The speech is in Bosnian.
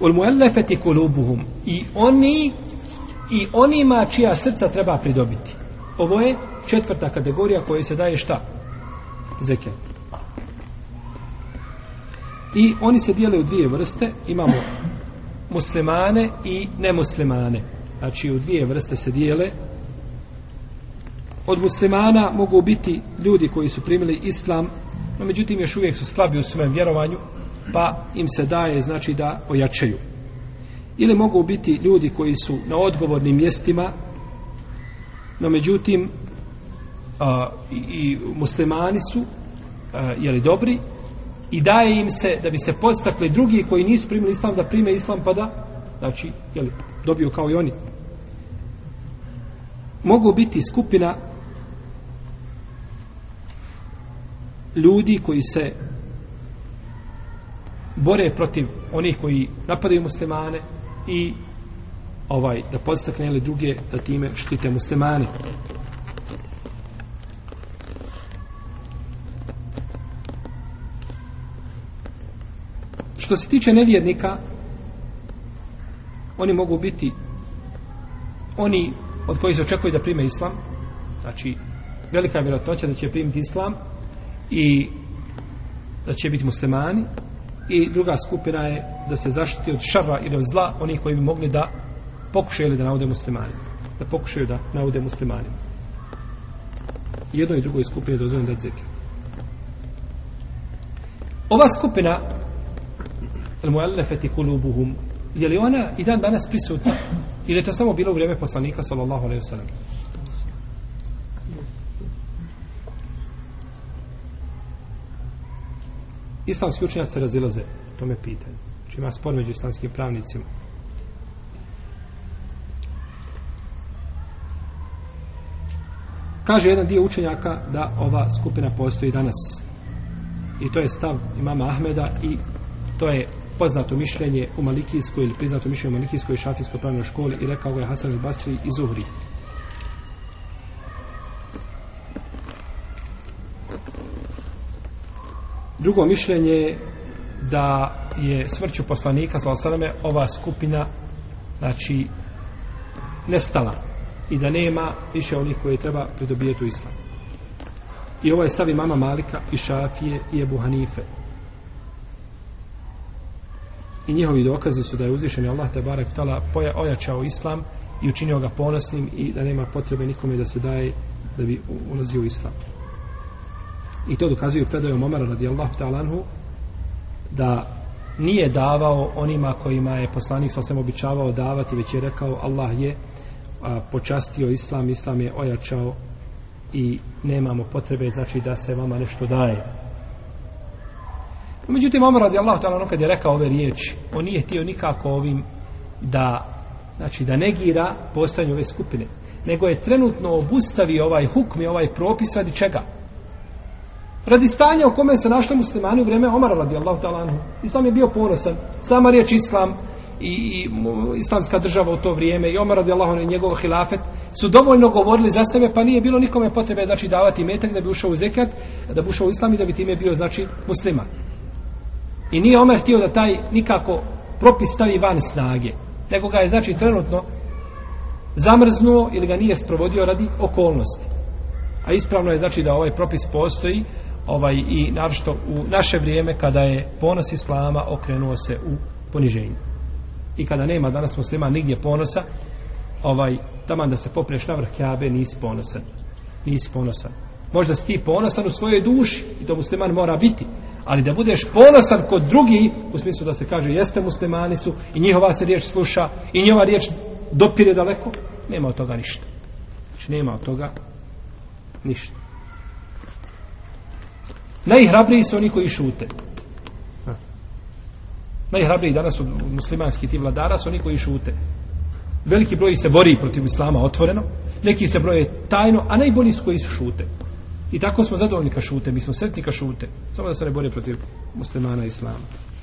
ul muallafati kulubuhum i oni i onima čija srca treba pridobiti. Ovo je četvrta kategorija koje se daje šta? Zekijat. I oni se dijele u dvije vrste. Imamo muslimane i nemuslimane. Znači u dvije vrste se dijele. Od muslimana mogu biti ljudi koji su primili islam, no međutim još uvijek su slabi u svojem vjerovanju, pa im se daje znači da ojačaju ili mogu biti ljudi koji su na odgovornim mjestima no međutim a, i, i muslimani su a, jeli dobri i daje im se da bi se postakli drugi koji nisu primili islam da prime islam pa da znači jeli, dobiju kao i oni mogu biti skupina ljudi koji se bore protiv onih koji napadaju muslimane i ovaj da podstakne ili druge da time štite muslimane. Što se tiče nevjernika, oni mogu biti oni od kojih se očekuje da prime islam, znači velika je vjerojatnoća da će primiti islam i da će biti muslimani, i druga skupina je da se zaštiti od šarva ili od zla onih koji bi mogli da pokušaju ili da naude muslimani da pokušaju da naude muslimani i jednoj i drugoj skupini je dozvoljeno da zeke ova skupina al muallafati kulubuhum je li ona i dan danas prisutna ili je to samo bilo u vrijeme poslanika sallallahu alaihi wasallam Islamski učenjaci razilaze tome pitanje. Znači ima spor među islamskim pravnicima. Kaže jedan dio učenjaka da ova skupina postoji danas. I to je stav imama Ahmeda i to je poznato mišljenje u Malikijskoj ili priznato mišljenje u Malikijskoj i Šafijskoj pravnoj školi i rekao ga je Hasan Basri iz Uhri. Drugo mišljenje je da je svrću poslanika sallallahu ova skupina znači nestala i da nema više onih koji treba pridobijeti u islam. I ovo je stavi mama Malika i Šafije i Ebu Hanife. I njihovi dokazi su da je uzvišen Allah te barek tala poja ojačao islam i učinio ga ponosnim i da nema potrebe nikome da se daje da bi ulazio u islam. I to dokazuju predajom Omara radijallahu ta'ala anhu da nije davao onima kojima je poslanik sasvim običavao davati, već je rekao Allah je a, počastio Islam, Islam je ojačao i nemamo potrebe znači da se vama nešto daje. Međutim, Omar radijallahu ta'ala kad je rekao ove riječi, on nije htio nikako ovim da znači da negira postojanje ove skupine, nego je trenutno obustavio ovaj hukm i ovaj propis radi čega? Radi stanja u kome se našli muslimani u vrijeme Omara radijallahu ta'ala anhu. Islam je bio ponosan. Sama riječ Islam i, i islamska država u to vrijeme i Omar radijallahu anhu i njegov hilafet su dovoljno govorili za sebe pa nije bilo nikome potrebe znači davati metak da bi ušao u zekat, da bi ušao u islam i da bi time bio znači musliman. I nije Omer htio da taj nikako propis stavi van snage. Nego ga je znači trenutno zamrznuo ili ga nije sprovodio radi okolnosti. A ispravno je znači da ovaj propis postoji ovaj i naročito u naše vrijeme kada je ponos islama okrenuo se u poniženju. I kada nema danas muslima nigdje ponosa, ovaj taman da se popneš na vrh Kabe nisi ponosan. Nisi ponosan. Možda si ti ponosan u svojoj duši i to musliman mora biti, ali da budeš ponosan kod drugi u smislu da se kaže jeste muslimani su i njihova se riječ sluša i njihova riječ dopire daleko, nema od toga ništa. Znači nema od toga ništa. Najhrabriji su oni koji šute. Najhrabriji danas su muslimanski ti vladara su oni koji šute. Veliki broj se bori protiv islama otvoreno, neki se broje tajno, a najbolji su koji su šute. I tako smo zadovoljni ka šute, mi smo sretni ka šute, samo da se ne bore protiv muslimana i islama.